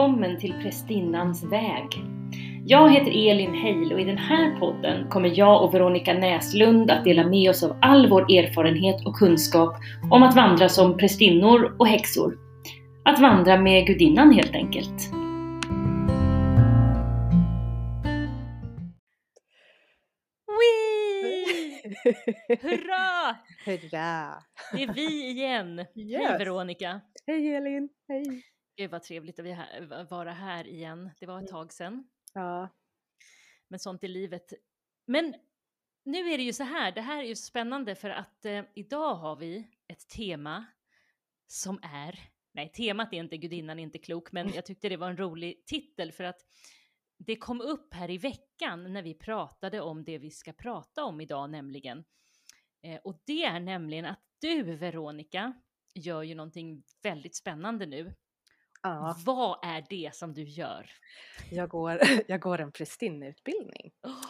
välkommen till Prästinnans väg. Jag heter Elin Heil och i den här podden kommer jag och Veronica Näslund att dela med oss av all vår erfarenhet och kunskap om att vandra som prästinnor och häxor. Att vandra med gudinnan helt enkelt. Hurra! Hurra! Det är vi igen. Yes. Hej Veronica! Hej Elin! Hej! Gud vad trevligt att vi här, vara här igen. Det var ett tag sedan. Ja. Men sånt är livet. Men nu är det ju så här, det här är ju spännande för att eh, idag har vi ett tema som är, nej temat är inte gudinnan är inte klok, men jag tyckte det var en rolig titel för att det kom upp här i veckan när vi pratade om det vi ska prata om idag nämligen. Eh, och det är nämligen att du Veronica gör ju någonting väldigt spännande nu. Ja. Vad är det som du gör? Jag, går, jag går en prästinneutbildning. Oh,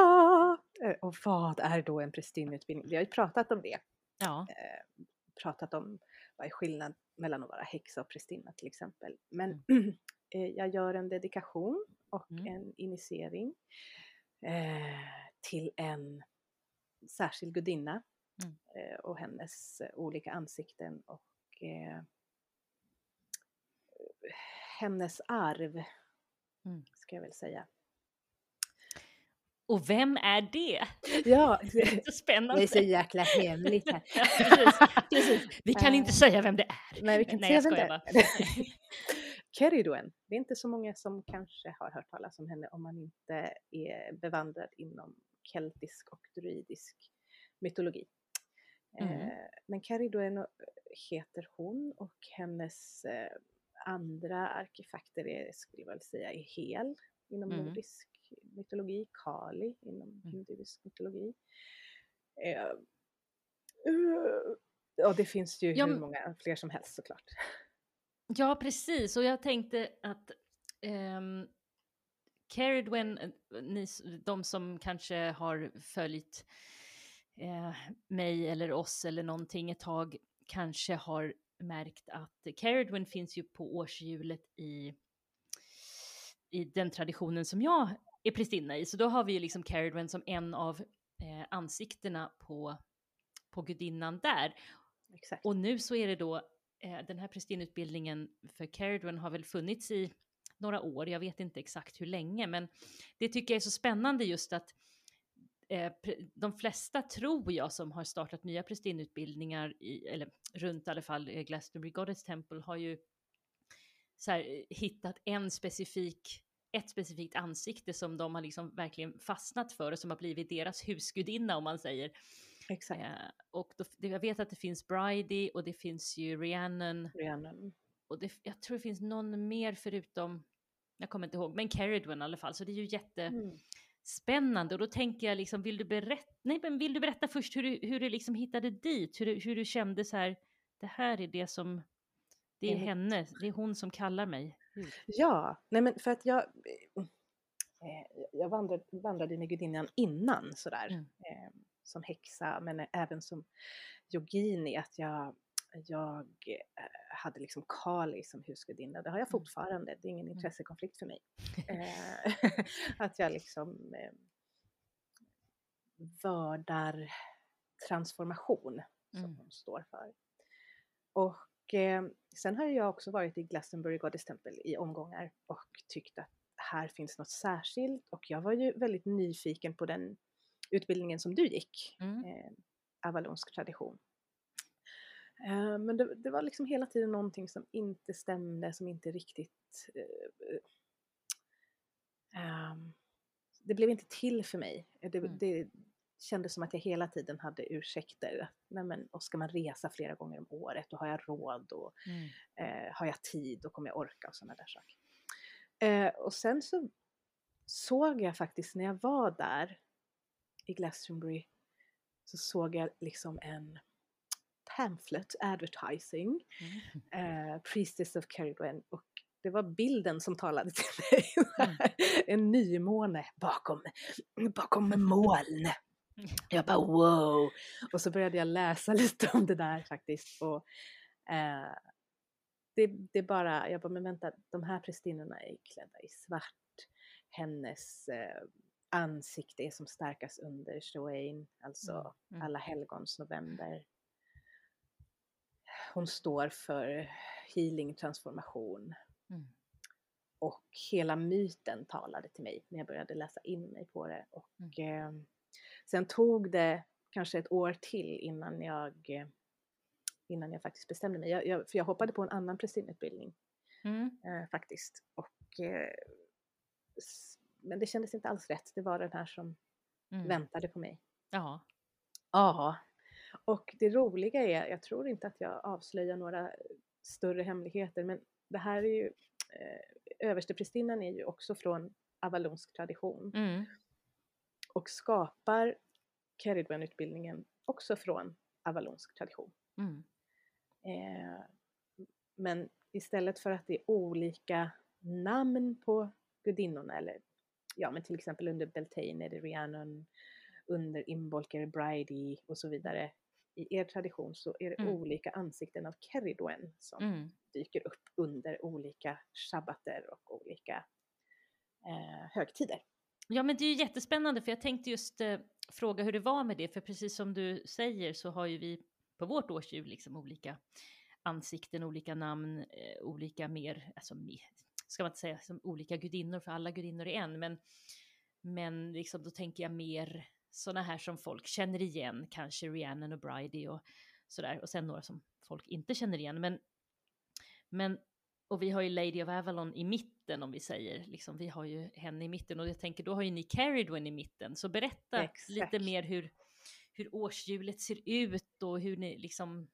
Ah! Eh, Och vad är då en prästinneutbildning? Vi har ju pratat om det. ja, Eh, pratat om vad är skillnad mellan att vara häxa och prästinna till exempel. Men eh, jag gör en dedikation och Mm. en initiering eh, till en särskild gudinna Mm. eh, och hennes eh, olika ansikten och hennes arv, Mm. ska jag väl säga. och vem är det? Ja, Det är så det spännande. är så jäkla hemligt här. Ja, precis, precis. Vi kan inte Eh, säga vem det är. Nej, vi kan Nej, inte skojar säga vem det är. Det är inte så många som kanske har hört talas om henne om man inte är bevandrad inom keltisk och druidisk mytologi. Mm. Eh, men Keridwen heter hon och hennes eh, andra artefakter är, skulle jag säga, är hel inom Mm. nordisk mytologi, Kali inom hinduisk mytologi. Eh, eh, och det finns ju Ja, hur många fler som helst såklart. Ja, precis. Och jag tänkte att um, Caridwen, eh, ni, de som kanske har följt eh, mig eller oss eller någonting ett tag kanske har märkt att Caridwen finns ju på årshjulet i, i den traditionen som jag är prästinna i. Så då har vi ju liksom Caridwen som en av eh, ansiktena på, på gudinnan där. Exakt. Och nu så är det då, eh, den här prästinneutbildningen för Caridwen har väl funnits i några år, jag vet inte exakt hur länge, men det tycker jag är så spännande just att de flesta tror jag som har startat nya prästinneutbildningar, i, eller runt i alla fall eh, Glastonbury Goddess Temple, har ju så här, eh, hittat en specifik ett specifikt ansikte som de har liksom verkligen fastnat för och som har blivit deras husgudinna om man säger. Exakt. Eh, och då, jag vet att det finns Bridie och det finns ju Rhiannon Rhiannon. och det, jag tror det finns någon mer förutom, jag kommer inte ihåg, men Caridwen i alla fall. Så det är ju jättespännande Mm. Och då tänker jag liksom, vill du berätta, nej men vill du berätta först hur du, hur du liksom hittade dit, hur du, hur du kände så här, det här är det som, det är henne, det är hon som kallar mig. hit." Ja, nej men för att jag, eh, jag vandrade, vandrade med gudinnan innan sådär. Mm. Eh, som häxa men även som yogini. Att jag, jag eh, hade liksom Kali som husgudinna. Det har jag Mm. fortfarande. Det är ingen Mm. intressekonflikt för mig. Eh, att jag liksom eh, vördar transformation som Mm. hon står för. Och eh, sen har jag också varit i Glastonbury Goddess Temple i omgångar och tyckt att här finns något särskilt och jag var ju väldigt nyfiken på den utbildningen som du gick, Mm. eh, avalonsk tradition. Eh, men det, det var liksom hela tiden någonting som inte stämde, som inte riktigt eh, ehm, det blev inte till för mig. Det, Mm. det kändes som att jag hela tiden hade ursäkter. Nej men, och ska man resa flera gånger om året och har jag råd och Mm. eh, har jag tid och kommer jag orka och sådana där saker. Eh, och sen så såg jag faktiskt när jag var där i Glastonbury så såg jag liksom en pamphlet advertising, Mm. eh, Priestess of Caridwen och det var bilden som talade till mig. Mm. en nymåne bakom, bakom moln. Jag bara wow! Och så började jag läsa lite om det där faktiskt. Och, eh, det, det bara, jag bara, men vänta, de här prästinnorna är klädda i svart. Hennes eh, ansikte är som starkast under Shoain, alltså Mm, mm. alla helgons november. Hon står för healing, transformation. Mm. Och hela myten talade till mig när jag började läsa in mig på det. Och eh, sen tog det kanske ett år till innan jag, innan jag faktiskt bestämde mig. Jag, jag, för jag hoppade på en annan prästinneutbildning Mm. eh, faktiskt. Och, eh, men det kändes inte alls rätt. Det var den här som Mm. väntade på mig. Ja. Ja. Och det roliga är, jag tror inte att jag avslöjar några större hemligheter, men det här är ju, eh, översteprästinnan är ju också från avalonsk tradition Mm. och skapar Keridwen-utbildningen också från avalonsk tradition. Mm. Eh, men istället för att det är olika namn på gudinnorna, eller ja men till exempel under Beltane är det Rhiannon, under Imbolc är det Bridie och så vidare. I er tradition så är det Mm. olika ansikten av Keridwen som Mm. dyker upp under olika shabbater och olika eh, högtider. Ja, men det är ju jättespännande för jag tänkte just eh, fråga hur det var med det, för precis som du säger så har ju vi på vårt årshjul liksom olika ansikten, olika namn, eh, olika mer, alltså mer, ska man inte säga som olika gudinnor, för alla gudinnor är en, men, men liksom då tänker jag mer sådana här som folk känner igen, kanske Rhiannon och Bridie och sådär, och sen några som folk inte känner igen, men, men och vi har ju Lady of Avalon i mitten om vi säger, liksom, vi har ju henne i mitten och jag tänker då har ju ni Caridwen i mitten, så berätta Exakt. lite mer hur, hur årshjulet ser ut och hur ni liksom,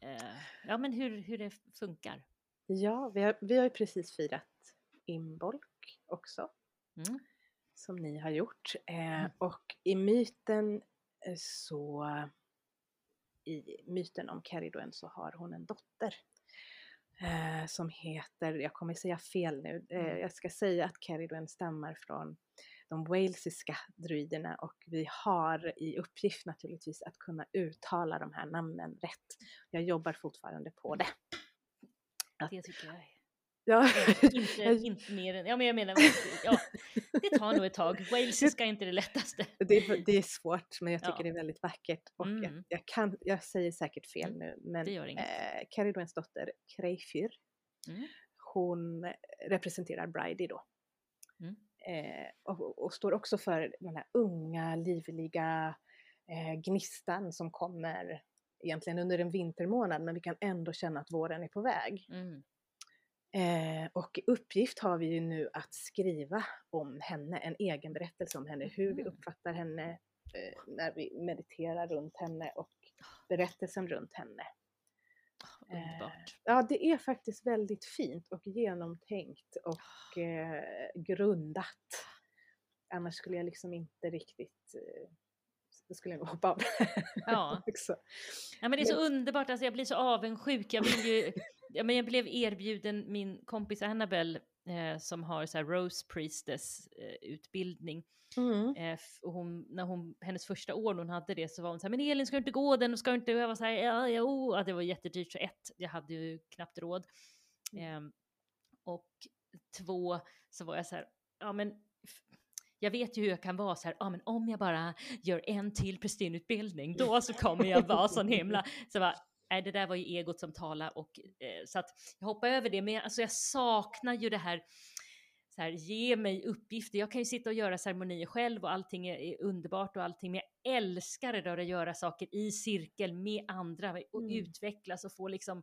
eh, ja men hur, hur det funkar. Ja, vi har, vi har ju precis firat Imbolc också. Mm. Som ni har gjort. Eh, Mm. och i myten eh, så, i myten om Keridwen så har hon en dotter. Eh, som heter, jag kommer säga fel nu, eh, Mm. jag ska säga att Keridwen stammar från de walesiska druiderna och vi har i uppgift naturligtvis att kunna uttala de här namnen rätt. Jag jobbar fortfarande på det. Det tycker jag är Ja, inte, jag- inte mer än, ja men jag menar, ja, det tar nog ett tag. Walesiska är inte det lättaste. Det är, det är svårt men jag tycker Ja. det är väldigt vackert. Och jag, Mm. jag, kan, jag säger säkert fel Mm, nu men eh, dotter Kreifyr, Mm. hon representerar Bridie då. Mm. Eh, och, och står också för den här unga, livliga eh, gnistan som kommer egentligen under en vintermånad men vi kan ändå känna att våren är på väg. Mm. Eh, och i uppgift har vi ju nu att skriva om henne, en egen berättelse om henne, hur vi uppfattar henne eh, när vi mediterar runt henne och berättelsen runt henne. Ah, Underbart. Ja, det är faktiskt väldigt fint och genomtänkt och eh, grundat. Annars skulle jag liksom inte riktigt, eh, då skulle jag nog hoppa av Ja. Ja, men det är så underbart, alltså jag blir så avundsjuk. Jag, vill ju, ja, men jag blev erbjuden min kompis Annabelle eh, som har så här Rose Priestess eh, utbildning. Mm. Eh, f- och hon, när hon, hennes första år hon hade det så var hon så här, men Elin ska du inte gå den och ska du inte, och jag var så här, ja, ja, oh. ja, det var jättedyrt, så ett, jag hade ju knappt råd. Mm. Eh, och två, så var jag så här, ja men jag vet ju hur jag kan vara så här, ja men om jag bara gör en till prästinneutbildning, då så kommer jag vara sån himla, så bara, nej det där var ju egot som talade och eh, så att jag hoppar över det, men jag, alltså jag saknar ju det här, så här, ge mig uppgifter. Jag kan ju sitta och göra ceremonier själv och allting är, är underbart och allting, men jag älskar det där att göra saker i cirkel med andra och Mm. utvecklas och få liksom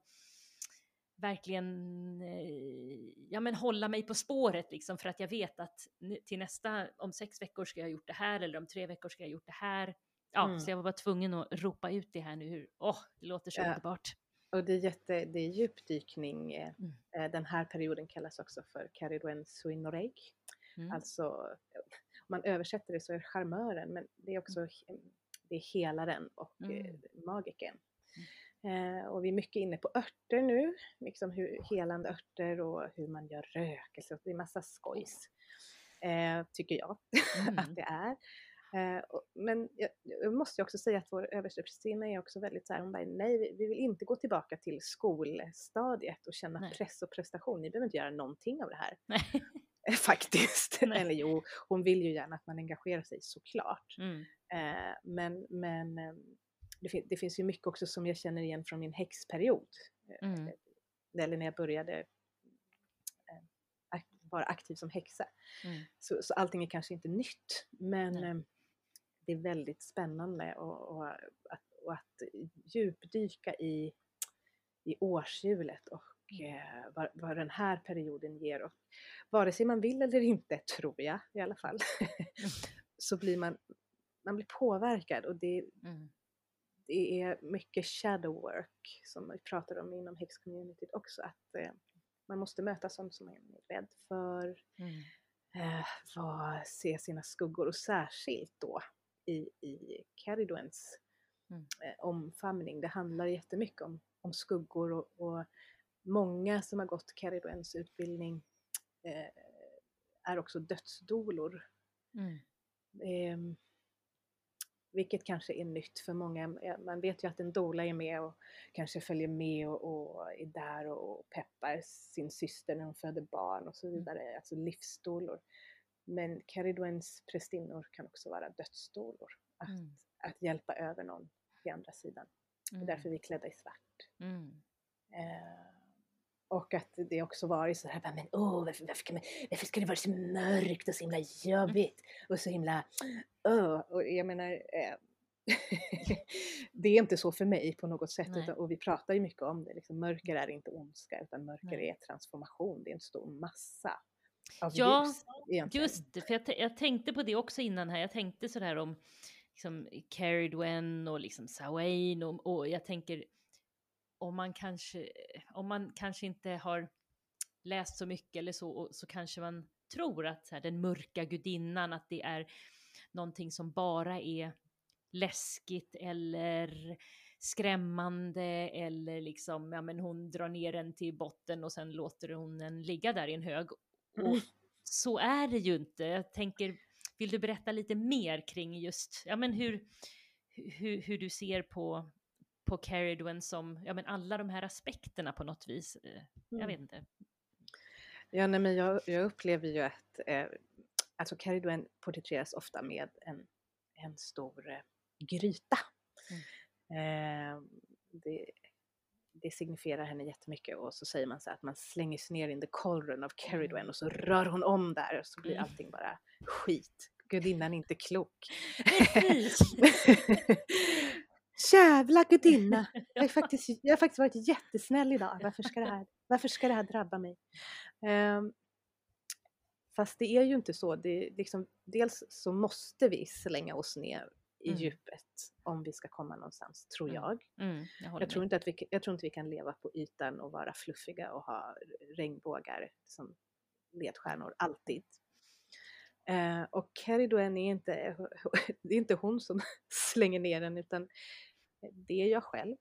verkligen eh, ja, men hålla mig på spåret liksom för att jag vet att till nästa, om sex veckor ska jag ha gjort det här eller om tre veckor ska jag ha gjort det här. Ja, Mm. så jag var bara tvungen att ropa ut det här nu. Åh, det låter så Ja. underbart. Och det är, jätte, det är djupdykning. eh, Mm. eh, Den här perioden kallas också för Caridwen Suinoreg. Mm. Alltså, om man översätter det så är det charmören, men det är också he- det är helaren och Mm. magiken. Eh, och vi är mycket inne på örter nu, liksom hur helande örter och hur man gör rökelse. Det är massa skojs, eh, tycker jag Mm. att det är. Eh, och, men jag, jag måste också säga att vår översteprästinna är också väldigt så här, hon bara nej vi, vi vill inte gå tillbaka till skolstadiet och känna Nej. press och prestation, ni behöver inte göra någonting av det här. Eh, Faktiskt. Nej. Eller jo, hon vill ju gärna att man engagerar sig såklart. Mm. Eh, men men eh, det, fin- det finns ju mycket också som jag känner igen från min häxperiod. Eh, Mm. Eller när jag började eh, vara aktiv som häxa. Mm. Så, så allting är kanske inte nytt, men eh, det är väldigt spännande och, och, att, och att djupdyka i, i årshjulet och Mm. eh, vad, vad den här perioden ger. Och, vare sig man vill eller inte, tror jag i alla fall, så blir man, man blir påverkad och det, Mm. Det är mycket shadow work som vi pratar om inom häxcommunityt också. Att eh, man måste möta sånt som man är rädd för, Mm. eh, vad, se sina skuggor och särskilt då i, i Caridwens Mm. eh, omfamning. Det handlar jättemycket om, om skuggor och, och många som har gått Caridwens utbildning eh, är också dödsdolor. Mm. Vilket kanske är nytt för många. Ja, Man vet ju att en dola är med och kanske följer med och, och är där och peppar sin syster när hon föder barn och så Mm. vidare. Alltså livsdolor. Men Caridwens prästinnor kan också vara dödsdolor. Att, Mm. att hjälpa över någon till andra sidan. Det är Mm. därför vi är klädda i svart. Mm. Eh, och att det också varit så här, men åh, varför, varför, kan man, varför ska det vara så mörkt och så himla jobbigt och så himla, åh, och jag menar, eh, det är inte så för mig på något sätt utan, och vi pratar ju mycket om det, liksom, mörker är inte ondska utan mörker Nej. är transformation, det är en stor massa av Ja, ljus egentligen. Just det, för jag, jag tänkte på det också innan här. Jag tänkte sådär om liksom, Caridwen och liksom Sawain och, och jag tänker om man kanske, om man kanske inte har läst så mycket eller så, så kanske man tror att så här, den mörka gudinnan, att det är någonting som bara är läskigt eller skrämmande eller liksom, ja men hon drar ner den till botten och sen låter hon den ligga där i en hög. Och Mm. så är det ju inte. Jag tänker, vill du berätta lite mer kring just, ja men hur, hur, hur du ser på, på Caridwen som, ja men alla de här aspekterna på något vis. Eh, Jag Mm. vet inte. Ja, nej, men jag, jag upplever ju att eh, alltså Caridwen porträtteras ofta med en, en stor eh, gryta. Eh, det, det signifierar henne jättemycket och så säger man så att man slänger sig ner in the cauldron of Caridwen och så rör hon om där och så blir Mm. allting bara skit. Gudinnan är inte klok. Jävla gudinna! Jag har, faktiskt, jag har faktiskt varit jättesnäll idag. Varför ska det här, varför ska det här drabba mig? Ehm, fast det är ju inte så. Det liksom, dels så måste vi slänga oss ner i Mm. djupet om vi ska komma någonstans, tror Mm. jag. Mm, jag Jag tror, inte att vi, jag tror inte vi kan leva på ytan och vara fluffiga och ha regnbågar som ledstjärnor alltid. Eh, och Caridwen är inte, det är inte hon som slänger ner den utan det är jag själv.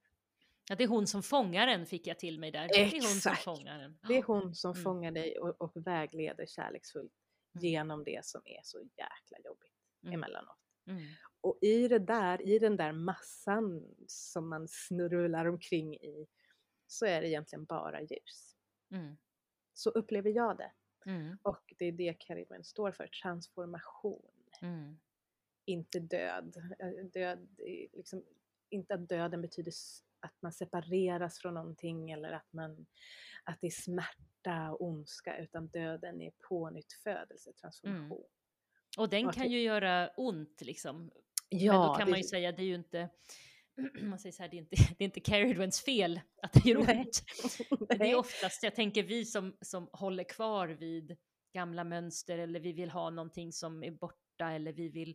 Ja, det är hon som fångar den fick jag till mig där. Det är hon som Exakt. fångar den. Det är hon som Mm. fångar dig och, och vägleder kärleksfullt Mm. genom det som är så jäkla jobbigt Mm. emellanåt. Mm. Och i det där, i den där massan som man snurrar omkring i så är det egentligen bara ljus. Mm. Så upplever jag det. Mm. Och det är det Caridwen står för, transformation. Mm. Inte död. Död liksom, inte att döden betyder att man separeras från någonting eller att, man, att det är smärta och ondska utan döden är pånyttfödelse, transformation. Och den kan ju göra ont liksom. Ja, Men då kan det- man ju säga, det är ju inte, man säger så här, det är inte, det är inte Caridwens fel att det gör Nej. ont. Det är oftast, jag tänker vi som, som håller kvar vid gamla mönster eller vi vill ha någonting som är borta eller vi vill,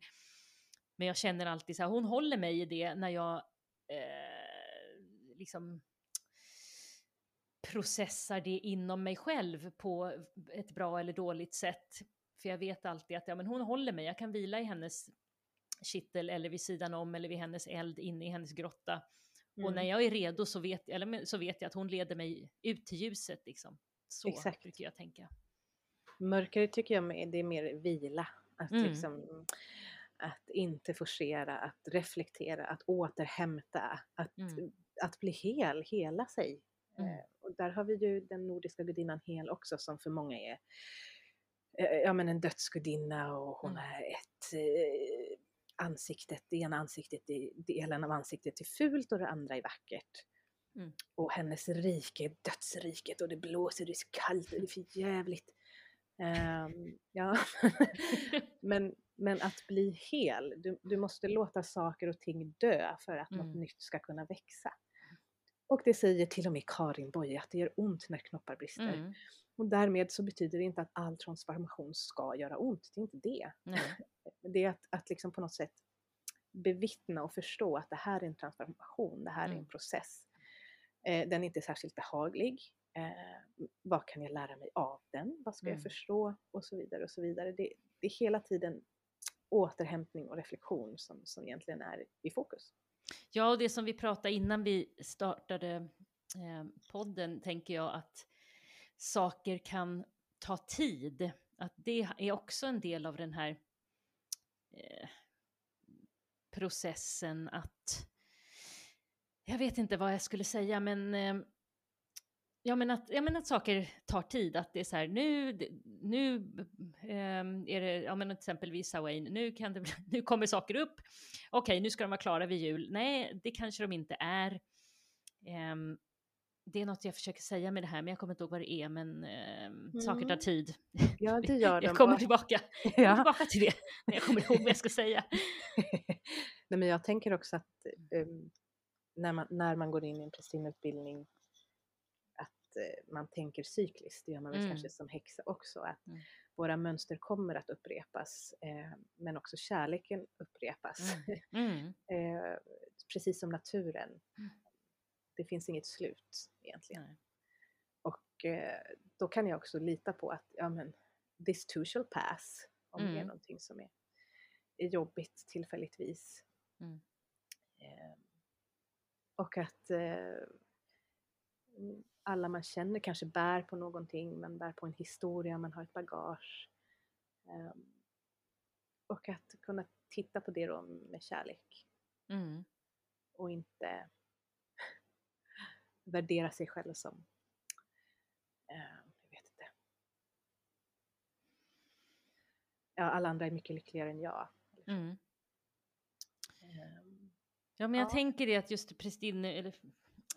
men jag känner alltid så här, hon håller mig i det när jag eh, liksom processar det inom mig själv på ett bra eller dåligt sätt. För jag vet alltid att ja, men hon håller mig, jag kan vila i hennes kittel eller vid sidan om eller vid hennes eld inne i hennes grotta. Och Mm. när jag är redo så vet, eller, så vet jag att hon leder mig ut till ljuset. Liksom. Så Exakt. brukar jag tänka. Mörker tycker jag det är mer vila. Att Mm. liksom, att inte forcera, att reflektera, att återhämta, att, Mm. att bli hel, hela sig. Mm. Eh, och där har vi ju den nordiska gudinnan Hel också som för många är eh, ja, men en dödsgudinna och hon Mm. är ett eh, ansiktet, det ena ansiktet, är- delen av ansiktet är fult och det andra är vackert. Mm. Och hennes rike är dödsriket och det blåser, det är så kallt och det är för jävligt. Ehm, ja. men, men att bli hel, du, du måste låta saker och ting dö för att något Mm. nytt ska kunna växa. Och det säger till och med Karin Boye att det gör ont när knoppar brister. Mm. Och därmed så betyder det inte att all transformation ska göra ont, det är inte det. Nej. Det är att, att liksom på något sätt bevittna och förstå att det här är en transformation, det här är en Mm. process. Eh, den är inte särskilt behaglig. Eh, vad kan jag lära mig av den? Vad ska Mm. jag förstå? Och så vidare och så vidare. Det, det är hela tiden återhämtning och reflektion som, som egentligen är i fokus. Ja, och det som vi pratade innan vi startade eh, podden tänker jag att saker kan ta tid. Att det är också en del av den här eh, processen att... Jag vet inte vad jag skulle säga, men... Eh, Ja men, att, ja men att saker tar tid, att det är så här nu, nu ehm, är det, ja men exempelvis Sawain, nu, kan det, nu kommer saker upp, okej nu ska de vara klara vid jul, nej det kanske de inte är. Ehm, det är något jag försöker säga med det här, men jag kommer inte ihåg vad det är, men ehm, saker tar Mm. tid. Ja, det gör de. Jag kommer tillbaka, jag kommer Ja. tillbaka till det, när jag kommer ihåg vad jag ska säga. Nej, men jag tänker också att um, när, man, när man går in i en prästinneutbildning eh, man tänker cykliskt, det gör man väl Mm. kanske som häxa också, att Mm. våra mönster kommer att upprepas eh, men också kärleken upprepas. Mm. eh, precis som naturen. Mm. Det finns inget slut egentligen. Nej. Och eh, då kan jag också lita på att ja, men, this too shall pass. Om det är Mm. någonting som är, är jobbigt tillfälligtvis. Mm. Eh, och att eh, mm, alla man känner kanske bär på någonting, man bär på en historia, man har ett bagage. Eh, och att kunna titta på det då med kärlek Mm. och inte värdera sig själv som, eh, jag vet inte. Ja, alla andra är mycket lyckligare än jag. Mm. Ehm, Ja, men jag Ja. tänker det att just prästinne, eller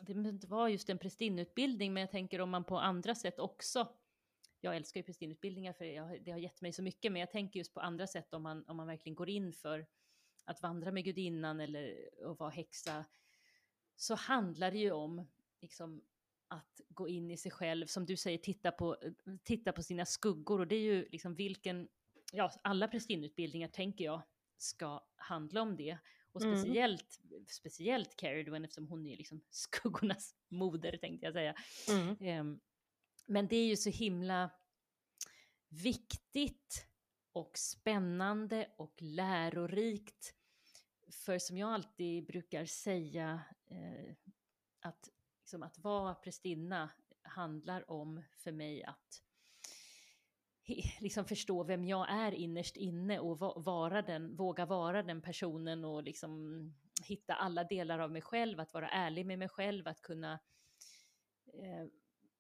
det behöver inte vara just en prästinneutbildning, men jag tänker om man på andra sätt också, jag älskar ju prästinneutbildningar för jag, det har gett mig så mycket, men jag tänker just på andra sätt om man, om man verkligen går in för att vandra med gudinnan eller att vara häxa, så handlar det ju om liksom, att gå in i sig själv, som du säger, titta på, titta på sina skuggor, och det är ju liksom vilken, ja, alla prästinneutbildningar tänker jag ska handla om det. Och Mm. speciellt, speciellt Caridwen eftersom hon är liksom skuggornas moder tänkte jag säga. Ehm, men det är ju så himla viktigt och spännande och lärorikt. För som jag alltid brukar säga, eh, att, liksom, att vara prästinna handlar om för mig att liksom förstå vem jag är innerst inne och va- vara den, våga vara den personen och liksom hitta alla delar av mig själv, att vara ärlig med mig själv, att kunna eh,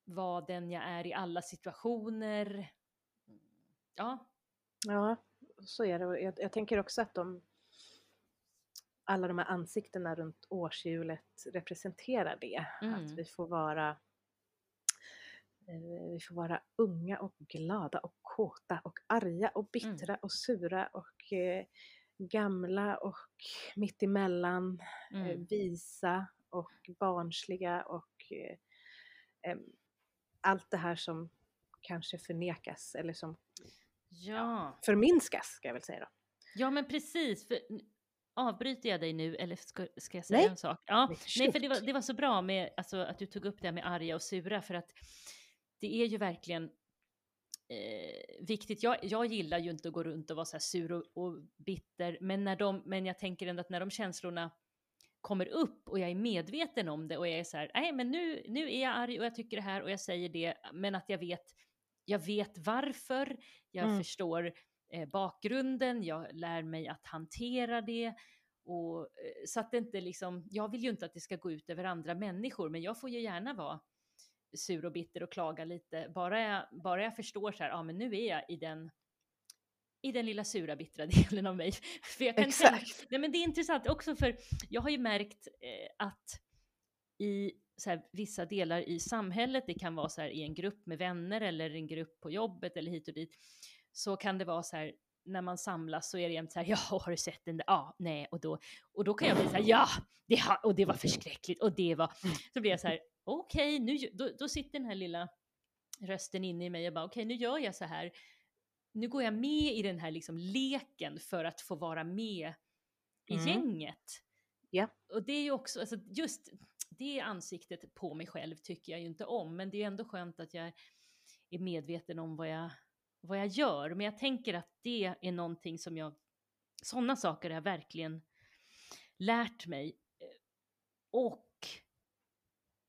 vara den jag är i alla situationer. Ja, Ja, så är det. Jag, jag tänker också att de, alla de här ansiktena runt årshjulet representerar det. Mm. Att vi får vara vi får vara unga och glada och kåta och arga och bittra och sura och eh, gamla och mittemellan, eh, mm, visa och barnsliga och eh, allt det här som kanske förnekas eller som ja. förminskas ska jag väl säga då. Ja, men precis. För, avbryter jag dig nu eller ska, ska jag säga Nej. en sak? Ja, nej, för det var, det var så bra med alltså, att du tog upp det här med arga och sura för att det är ju verkligen eh, viktigt. Jag, jag gillar ju inte att gå runt och vara så här sur och, och bitter, men, när de, men jag tänker ändå att när de känslorna kommer upp och jag är medveten om det och jag är så här, nej men nu, nu är jag arg och jag tycker det här och jag säger det, men att jag vet, jag vet varför, jag Mm. förstår eh, bakgrunden, jag lär mig att hantera det. Och, eh, så att det inte liksom, jag vill ju inte att det ska gå ut över andra människor, men jag får ju gärna vara sur och bitter och klaga lite, bara jag, bara jag förstår så här, ja men nu är jag i den i den lilla sura bittra delen av mig. För jag kan Exakt. Känna, nej men det är intressant också för jag har ju märkt eh, att i så här, vissa delar i samhället, det kan vara så här i en grupp med vänner eller en grupp på jobbet eller hit och dit, så kan det vara så här när man samlas så är det jämt så här, ja, har du sett den där? Ja, nej, och då, och då kan jag bli så här, ja, det har, och det var förskräckligt, och det var, så blir jag så här, okej, okay, nu, då, då sitter den här lilla rösten inne i mig och bara, okej, okay, nu gör jag så här, nu går jag med i den här liksom leken för att få vara med i Mm. gänget. Ja. Och det är ju också, alltså just det ansiktet på mig själv tycker jag ju inte om, men det är ändå skönt att jag är medveten om vad jag, vad jag gör. Men jag tänker att det är någonting som jag, sådana saker har jag verkligen lärt mig. Och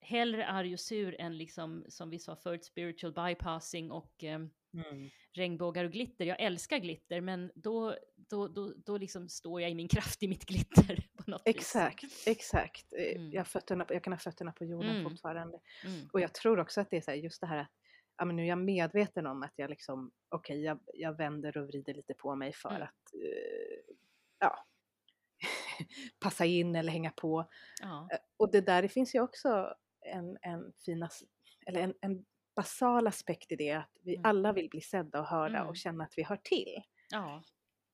hellre arg och sur än liksom, som vi sa förut, spiritual bypassing och eh, Mm. regnbågar och glitter. Jag älskar glitter, men då, då, då, då liksom står jag i min kraft i mitt glitter på något vis. Exakt, exakt. Eh, Mm. Jag, fötterna, jag kan ha fötterna på jorden Mm. fortfarande. Mm. Och jag tror också att det är så här, just det här att ja, men nu är jag medveten om att jag liksom, okej, jag, jag vänder och vrider lite på mig för Mm. att eh, ja, passa in eller hänga på. Ja. Eh, Och det där, det finns ju också en, en fin, as- eller en, en basal aspekt i det, att vi Mm. alla vill bli sedda och hörda Mm. och känna att vi hör till. ja.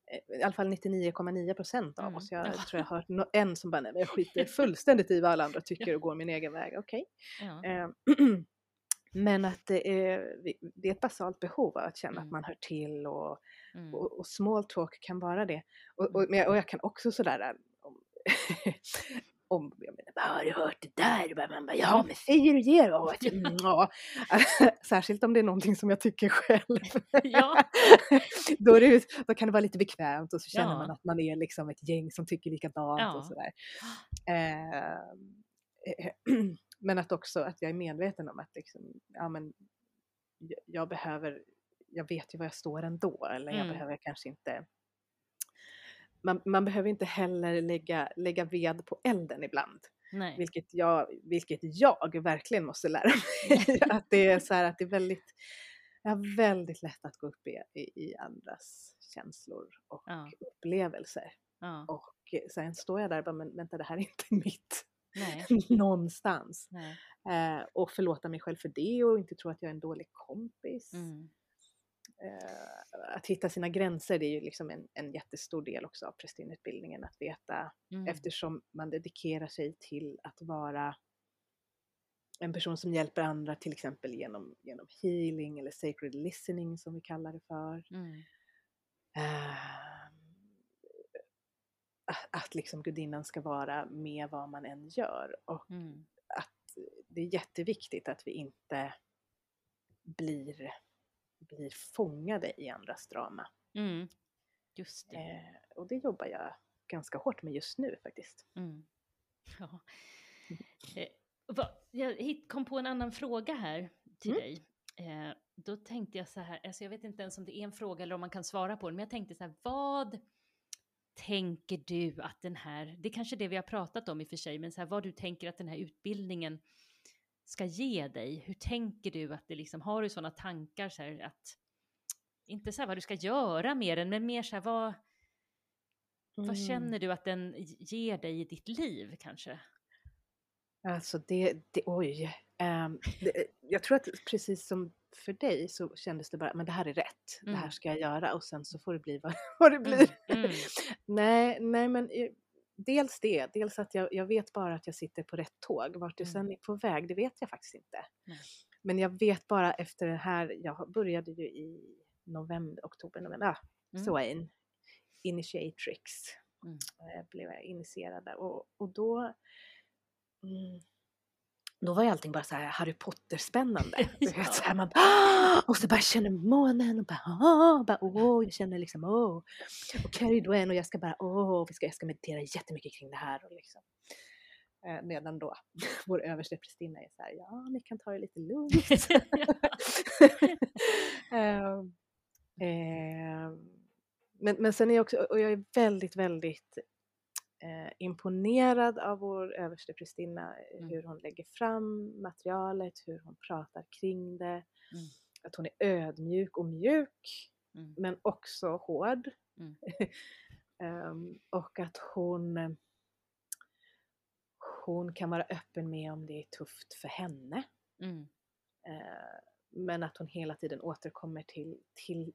Eh, I alla fall 99,9 procent av Mm. oss. Jag Ja. tror jag har hört no- en som bara, nej men jag skiter fullständigt i vad alla andra tycker och går min egen väg. Okej. ja. Eh, Men att det är, det är ett basalt behov att känna Mm. att man hör till och, Mm. och, och small talk kan vara det. Och, och, Mm. jag, och jag kan också sådär jag menar, "Bara, har du hört det där? Bara, Man bara, ja men säger du det då? Mm, ja. Särskilt om det är någonting som jag tycker själv. Ja. då, det, då kan det vara lite bekvämt och så känner Ja. man att man är liksom ett gäng som tycker likadant Ja. och sådär. Eh, men att också att jag är medveten om att liksom, ja, men, jag, jag behöver, jag vet ju var jag står ändå eller jag Mm. behöver kanske inte man, man behöver inte heller lägga, lägga ved på elden ibland. Nej. Vilket jag, vilket jag verkligen måste lära mig. att det är så här att det är väldigt, jag har väldigt lätt att gå upp i, i, andras känslor och Ja. upplevelser. Ja. Och sen står jag där och bara, men vänta det här är inte mitt Nej. någonstans. Nej. Eh, och förlåta mig själv för det och inte tro att jag är en dålig kompis. Mm. Eh, att hitta sina gränser det är ju liksom en, en jättestor del också av prästinneutbildningen. Att veta Mm. eftersom man dedikerar sig till att vara en person som hjälper andra till exempel genom, genom healing eller sacred listening som vi kallar det för. Mm. Eh, att, att liksom gudinnan ska vara med vad man än gör. Och Mm. att det är jätteviktigt att vi inte blir, blir fångade i andras drama. Mm. Just det. Eh, och det jobbar jag ganska hårt med just nu faktiskt. Mm. Ja. Eh, va, jag kom på en annan fråga här till Mm. dig. Eh, då tänkte jag så här, alltså jag vet inte ens om det är en fråga eller om man kan svara på den, men jag tänkte så här, vad tänker du att den här, det är kanske det vi har pratat om i och för sig, men så här, vad du tänker att den här utbildningen ska ge dig? Hur tänker du att det liksom, har du sådana tankar så här att, inte så här vad du ska göra med den, men mer så här vad, vad Mm. känner du att den ger dig i ditt liv kanske? Alltså det, det oj. Ehm, det, jag tror att precis som för dig så kändes det bara, men det här är rätt. Det här Mm. ska jag göra och sen så får det bli vad, vad det blir. Mm. nej, nej men dels det, dels att jag, jag vet bara att jag sitter på rätt tåg. Vart det Mm. sen är på väg, det vet jag faktiskt inte. Nej. Men jag vet bara efter det här, jag började ju i november, oktober, november, ah, Mm. så in, Initiatrix Mm. eh, blev jag initierad där och, och då mm, då var ju allting bara så här Harry Potter-spännande. Ja. så här, man bara, och så bara känner månen och bara, "Ah!" bara åh, jag känner liksom åh. Och Carrie Dwen och jag ska bara åh, vi ska, jag ska meditera jättemycket kring det här. Och liksom. eh, medan då vår överste prästinna är så här, ja ni kan ta det lite lugnt. Ehm, ehm, men, men sen är jag också, och jag är väldigt, väldigt eh, imponerad av vår översteprästinna, eh, Mm. hur hon lägger fram materialet, hur hon pratar kring det, Mm. att hon är ödmjuk och mjuk, Mm. men också hård. Mm. Ehm, och att hon, hon kan vara öppen med om det är tufft för henne. Mm. Eh, men att hon hela tiden återkommer till, till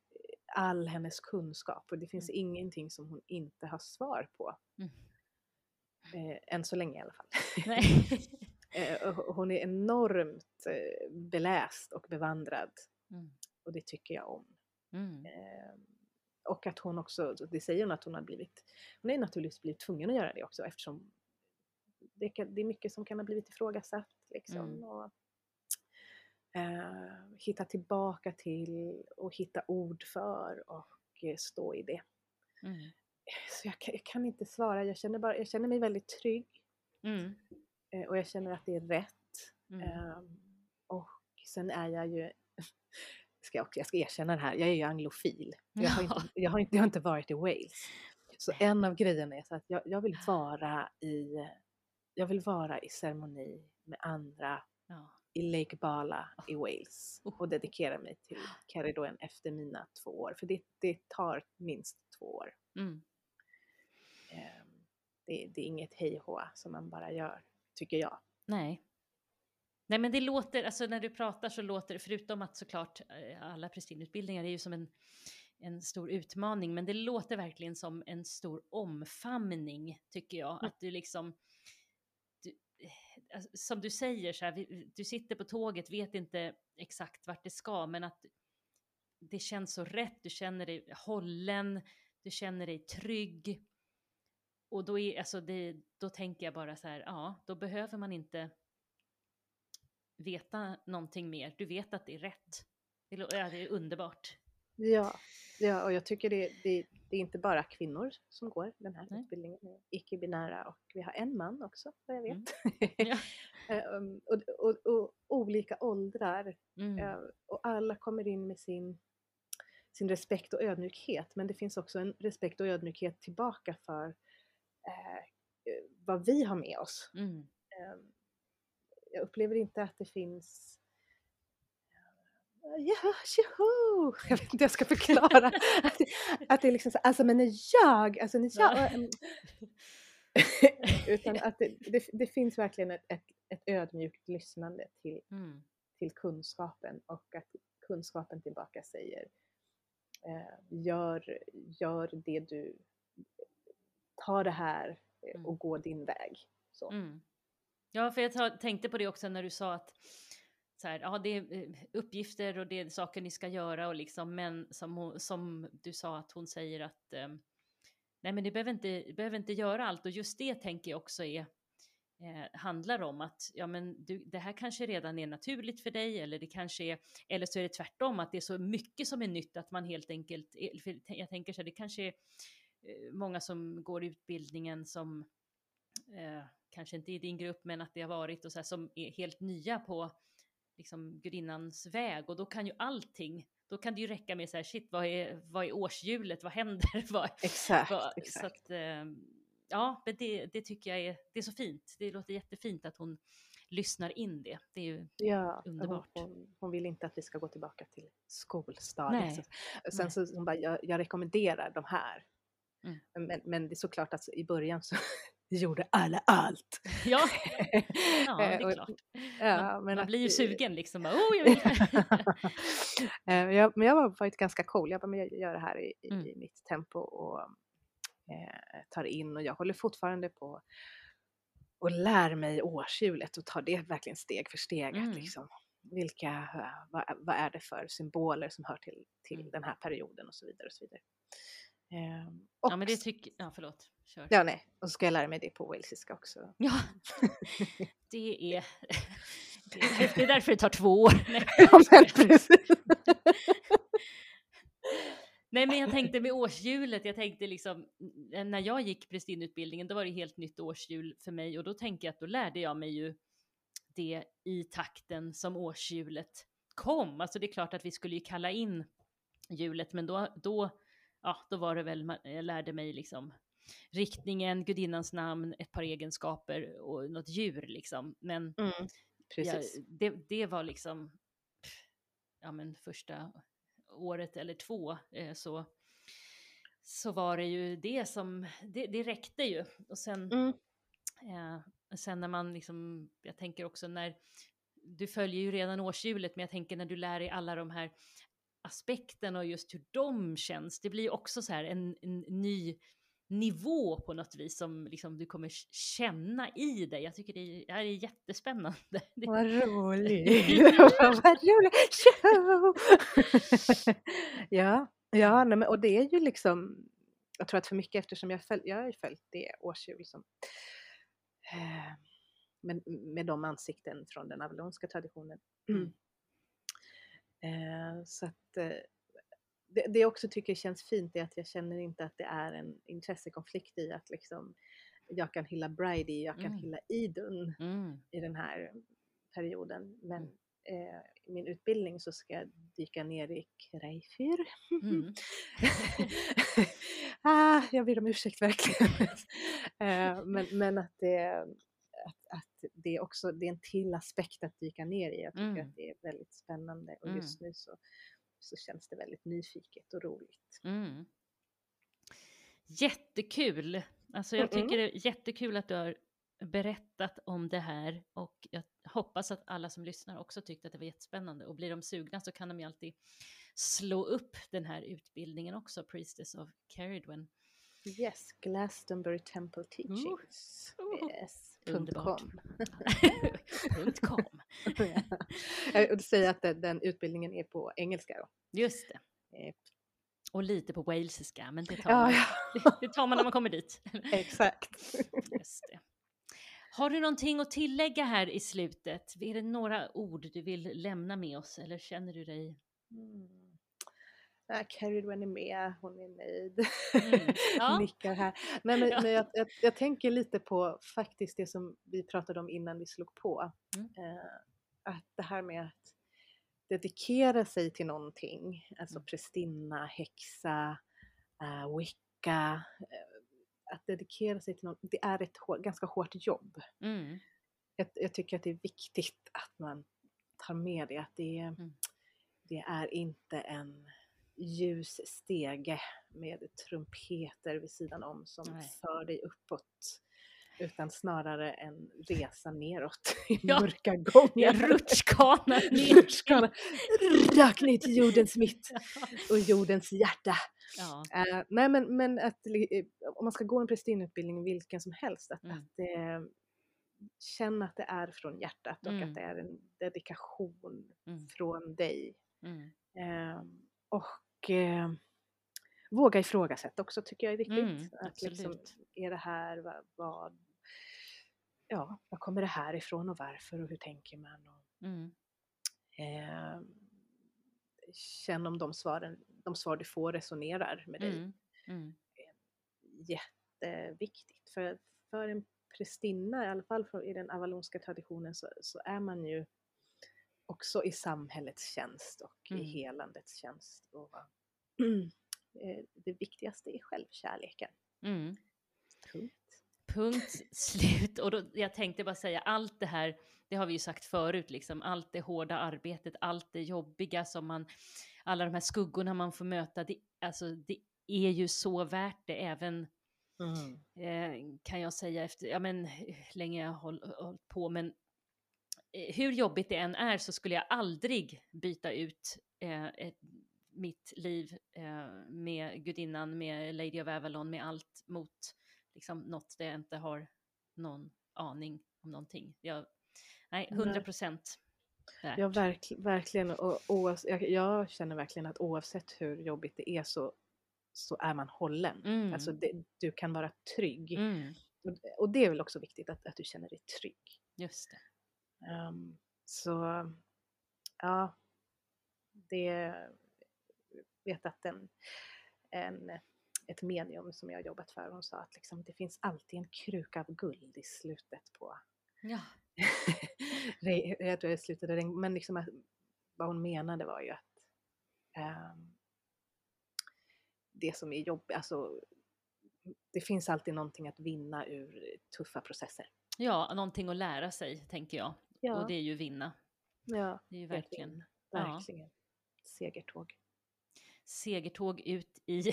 all hennes kunskap och det finns ingenting som hon inte har svar på. Mm. Eh, än så länge i alla fall. Eh, hon är enormt eh, beläst och bevandrad Mm. och det tycker jag om. Mm. Eh, och att hon också, det säger hon att hon har blivit, hon är naturligtvis blivit tvungen att göra det också eftersom det, kan, det är mycket som kan ha blivit ifrågasatt. Liksom, Mm. och, eh, hitta tillbaka till och hitta ord för och stå i det. Mm. Så jag, kan- jag kan inte svara, jag känner, bara, jag känner mig väldigt trygg Mm. eh, och jag känner att det är rätt. Mm. Ehm, och sen är jag ju, ska jag, också, jag ska erkänna det här, jag är ju anglofil. Jag har, inte, jag, har inte, jag har inte varit i Wales. Så en av grejerna är så att jag, jag vill vara i jag vill vara i ceremoni med andra Ja. i Lake Bala i Wales Oh. och dedikera mig till Caridon efter mina två år. För det, det tar minst två år. Mm. Ehm, Det, det är inget hej som man bara gör, tycker jag. Nej. Nej men det låter, alltså när du pratar så låter det, förutom att såklart eh, alla prästinneutbildningar är ju som en, en stor utmaning, men det låter verkligen som en stor omfamning tycker jag. Mm. Att du liksom, du, eh, alltså, som du säger så här, du sitter på tåget, vet inte exakt vart det ska, men att det känns så rätt, du känner dig hållen, du känner dig trygg. Och då, är, alltså det, då tänker jag bara så här, ja, då behöver man inte veta någonting mer. Du vet att det är rätt. Det, ja, det är underbart. Ja, ja och jag tycker det, det, det är inte bara kvinnor som går den här Nej. utbildningen. Icke-binära och vi har en man också vad jag Mm. vet. Ja. Ehm, och, och, och olika åldrar Mm. Eh, och alla kommer in med sin, sin respekt och ödmjukhet men det finns också en respekt och ödmjukhet tillbaka för eh, eh, vad vi har med oss. Mm. Eh, jag upplever inte att det finns Ja, tjoho! Jag vet inte jag ska förklara. att, det, att det är liksom så, alltså men när jag, alltså när jag, Ja. utan att det, det, det finns verkligen ett, ett, ett ödmjukt lyssnande till Mm. till kunskapen och att kunskapen tillbaka säger eh, gör, gör det du, ta det här eh, Mm. och gå din väg. Så. Mm. Ja, för jag tänkte på det också när du sa att så här, ja, det är eh, uppgifter och det är saker ni ska göra och liksom, men som, hon, som du sa att hon säger att eh, nej, men ni behöver inte, behöver inte göra allt och just det tänker jag också är eh, handlar om att ja, men du, det här kanske redan är naturligt för dig eller det kanske är, eller så är det tvärtom att det är så mycket som är nytt att man helt enkelt, jag tänker så här, det kanske är många som går utbildningen som eh, kanske inte i din grupp, men att det har varit och så här, som är helt nya på liksom gudinnans väg och då kan ju allting, då kan det ju räcka med så här, shit, vad är, vad är årshjulet, vad händer? vad, Exakt, vad, så exakt. att, eh, ja, men det, det tycker jag är, det är så fint. Det låter jättefint att hon lyssnar in det. Det är ju, Ja, underbart. Hon, hon, vill inte att vi ska gå tillbaka till skolstadiet. Nej, Så- Sen nej. så hon bara, jag, jag rekommenderar de här. Mm. Men, men det är såklart att i början så gjorde alla allt. ja, ja, det är klart. Ja, man men man att blir ju sugen liksom, bara, oh, jag vill. Eh, jag, men jag har varit ganska cool. Jag bara, men jag gör det här i, i, Mm. i mitt tempo och eh, tar in och jag håller fortfarande på och lär mig årshjulet och tar det verkligen steg för steg. Mm. Att liksom, vilka, eh, vad, vad är det för symboler som hör till, till Mm. den här perioden och så vidare. Och så vidare. Ehm, Ja, men det tycker, ja förlåt, kör. ja, nej. och så ska jag lära mig det på walesiska också. Ja, det är, det är, därför det tar två år. Nej. ja, men precis. Nej, men jag tänkte med årshjulet, jag tänkte liksom, när jag gick prästinneutbildningen, då var det helt nytt årshjul för mig och då tänker jag att då lärde jag mig ju det i takten som årshjulet kom. Alltså det är klart att vi skulle ju kalla in hjulet, men då, då ja, då var det väl, jag lärde mig liksom riktningen, gudinnans namn, ett par egenskaper och något djur liksom. Men Mm, jag, det, det var liksom, ja men första året eller två eh, så, så var det ju det som, det, det räckte ju. Och sen, Mm. eh, sen när man liksom, jag tänker också när, du följer ju redan årshjulet, men jag tänker när du lär dig alla de här aspekterna och just hur de känns, det blir också så här en, en ny nivå på något vis som liksom du kommer känna i dig. Jag tycker det är, det här är jättespännande. Vad roligt! Vad roligt! Ja, ja nej, men, och det är ju liksom, jag tror att för mycket eftersom jag, föl, jag har följt det årshjul som eh, med, med de ansikten från den avalonska traditionen. Mm. Eh, så att eh, det, det jag också tycker känns fint är att jag känner inte att det är en intressekonflikt i att liksom jag kan hylla Bridie, jag kan Mm. hylla Idun Mm. i den här perioden. Men Mm. eh, i min utbildning så ska jag dyka ner i Kreifyr. Mm. ah, jag ber om ursäkt verkligen. eh, men, men att det, att, att det är också det är en till aspekt att dyka ner i. Jag tycker Mm. att det är väldigt spännande och Mm. just nu så, så känns det väldigt nyfiket och roligt. Mm. Jättekul! Alltså jag Mm-mm. tycker det är jättekul att du har berättat om det här och jag hoppas att alla som lyssnar också tyckte att det var jättespännande och blir de sugna så kan de ju alltid slå upp den här utbildningen också, Priestess of Caridwen. Yes, Glastonbury Temple Teachings. Oh. Yes. Underbart. .com. Punkt .com. Jag vill säga att den, den utbildningen är på engelska då. Just det. Och lite på walesiska, men det tar, Ja, man, ja. det tar man när man kommer dit. exakt. Just det. Har du någonting att tillägga här i slutet? Är det några ord du vill lämna med oss eller känner du dig? Mm. Ja, Carrie Wen är med, hon är nöjd. Mm. Ja. Nickar här. Nej, men, men jag, jag, jag tänker lite på faktiskt det som vi pratade om innan vi slog på. Mm. Eh, att det här med att dedikera sig till någonting, alltså Mm. prästinna, häxa, uh, wicca. eh, att dedikera sig till något, det är ett hår, ganska hårt jobb. Mm. Jag, jag tycker att det är viktigt att man tar med det, att det, Mm. det är inte en ljus stege med trumpeter vid sidan om som Nej. för dig uppåt. Utan snarare en resa neråt i Ja. mörka gångar. Rutschkana ner. Rutschkana. Rakt ner till jordens mitt och jordens hjärta. Ja. Eh, nej men, men att eh, om man ska gå en prästinneutbildning, vilken som helst, att, Mm. att eh, känna att det är från hjärtat och Mm. att det är en dedikation Mm. från dig. Mm. Eh, och eh, våga ifrågasätta också tycker jag är viktigt. Mm, att liksom, är det här, vad, vad, ja, var kommer det här ifrån och varför och hur tänker man? Och, Mm. eh, känn om de, svaren, de svar du får resonerar med dig. Mm. Mm. jätteviktigt. För, för en prästinna, i alla fall i den avalonska traditionen, så, så är man ju också i samhällets tjänst och Mm. i helandets tjänst. Och, eh, det viktigaste är självkärleken. Mm. Punkt. Punkt slut. Och då, jag tänkte bara säga allt det här, det har vi ju sagt förut, liksom, allt det hårda arbetet, allt det jobbiga som man, alla de här skuggorna man får möta, det, alltså, det är ju så värt det även eh, kan jag säga efter, ja men länge jag har håll- hållit på, men hur jobbigt det än är så skulle jag aldrig byta ut eh, ett, mitt liv eh, med gudinnan, med Lady of Avalon, med allt mot liksom något där jag inte har någon aning om någonting. Jag, nej, Nej. 100 procent. Ja, verk, verkligen. Och, oavs- jag, jag känner verkligen att oavsett hur jobbigt det är så, så är man hållen. Mm. Alltså det, du kan vara trygg. Mm, Och, och det är väl också viktigt att, att du känner dig trygg. just det. Ehm, så ja, det vet att en, en, ett medium som jag jobbat för, hon sa att liksom, det finns alltid en kruka av guld i slutet på Ja. jag tror jag slutade men liksom vad hon menade var ju att ehm, det som är jobbigt. Alltså, det finns alltid någonting att vinna ur tuffa processer. Ja, någonting att lära sig tänker jag. Ja. Och det är ju vinna. Ja, Det är ju verkligen fin. ja. verkligen. Segertåg. segertåg ut i,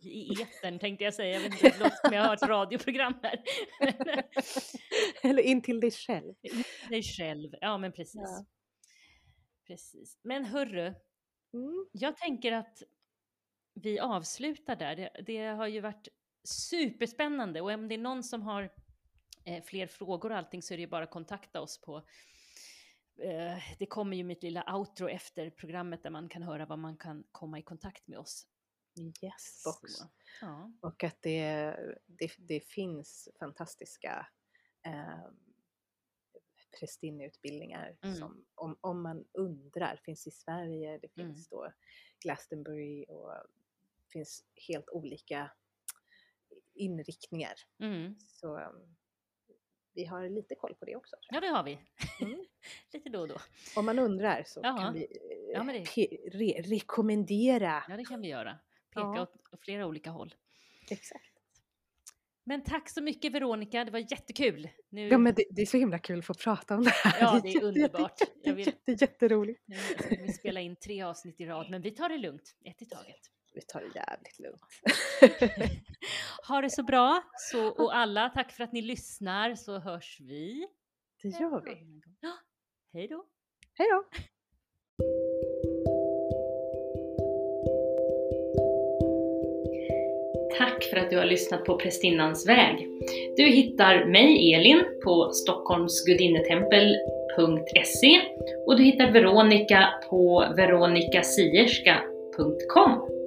i etern tänkte jag säga. Jag vet inte, låter som jag har ett radioprogram här. Eller in till dig själv. Dig själv, ja men precis. Ja. Precis. Men hörru, Mm. jag tänker att vi avslutar där. Det, det har ju varit superspännande och om det är någon som har eh, fler frågor och allting så är det ju bara att kontakta oss på eh, det kommer ju mitt lilla outro efter programmet där man kan höra vad man kan komma i kontakt med oss. Yes box. Så, ja. Och att det, det, det finns fantastiska eh, prästinneutbildningar Mm. som om, om man undrar finns i Sverige, det Mm. finns då Glastonbury och finns helt olika inriktningar. Mm. Så um, vi har lite koll på det också. ja, det har vi. Mm. Lite då och då. Om man undrar så Jaha. kan vi eh, Ja, det- re- rekommendera. Ja, det kan vi göra. Peka Ja. åt flera olika håll. Exakt. Men tack så mycket Veronica, det var jättekul. Nu, Ja, men det, det är så himla kul att få prata om det här. Ja, det är jätte, underbart. Jätte, vill- jätte, jätteroligt. nu ska vi spela in tre avsnitt i rad, men vi tar det lugnt, ett i taget. Vi tar det jävligt lugnt. Ha det så bra, så, och alla, tack för att ni lyssnar, så hörs vi. Det gör vi. Hej då! Hej då! Tack för att du har lyssnat på Prästinnans väg. Du hittar mig, Elin, på stockholmsgudinnetempel.se och du hittar Veronica på veronicasierska.com.